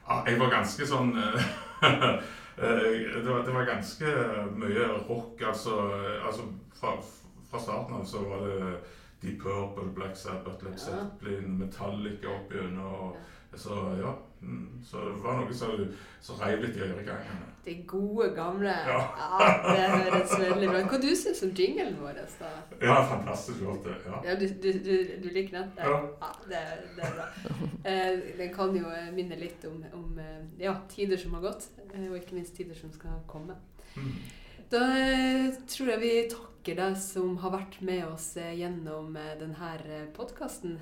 Speaker 3: Ja, jeg var ganske sånn det, var, det var ganske mye rock. Altså, altså fra, fra starten av så var det Deep Purple, Black Sabbath, Led
Speaker 1: Ja.
Speaker 3: Zeppelin, Metallica opp igjennom. Så ja. mm, Så det var noe som som reiv litt i øregangene.
Speaker 1: De gode, gamle.
Speaker 3: Ja.
Speaker 1: det høres veldig bra ut. Hva du syns om jinglen vår? da?
Speaker 3: Ja, fantastisk flott. Ja.
Speaker 1: Ja, du, du, du, du liker den?
Speaker 3: Ja.
Speaker 1: det, det er bra. Eh, den kan jo minne litt om, om eh, ja, tider som har gått, eh, og ikke minst tider som skal komme.
Speaker 3: Mm.
Speaker 1: Da eh, tror jeg vi takker deg som har vært med oss eh, gjennom eh, denne podkasten.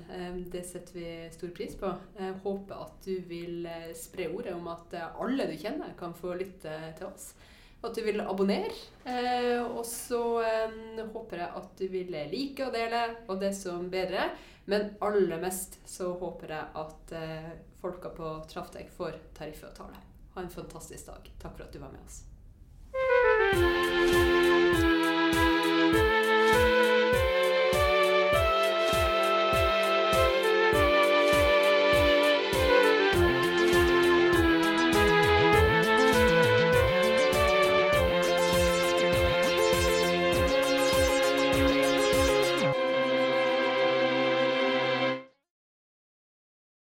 Speaker 1: Det setter vi stor pris på. Jeg håper at du vil spre ordet om at alle du kjenner, kan få lytte til oss. At du vil abonnere. Og så håper jeg at du vil like og dele, og det som bedre. Men aller mest så håper jeg at folka på Traftec får tariffavtale. Ha en fantastisk dag. Takk for at du var med oss. Música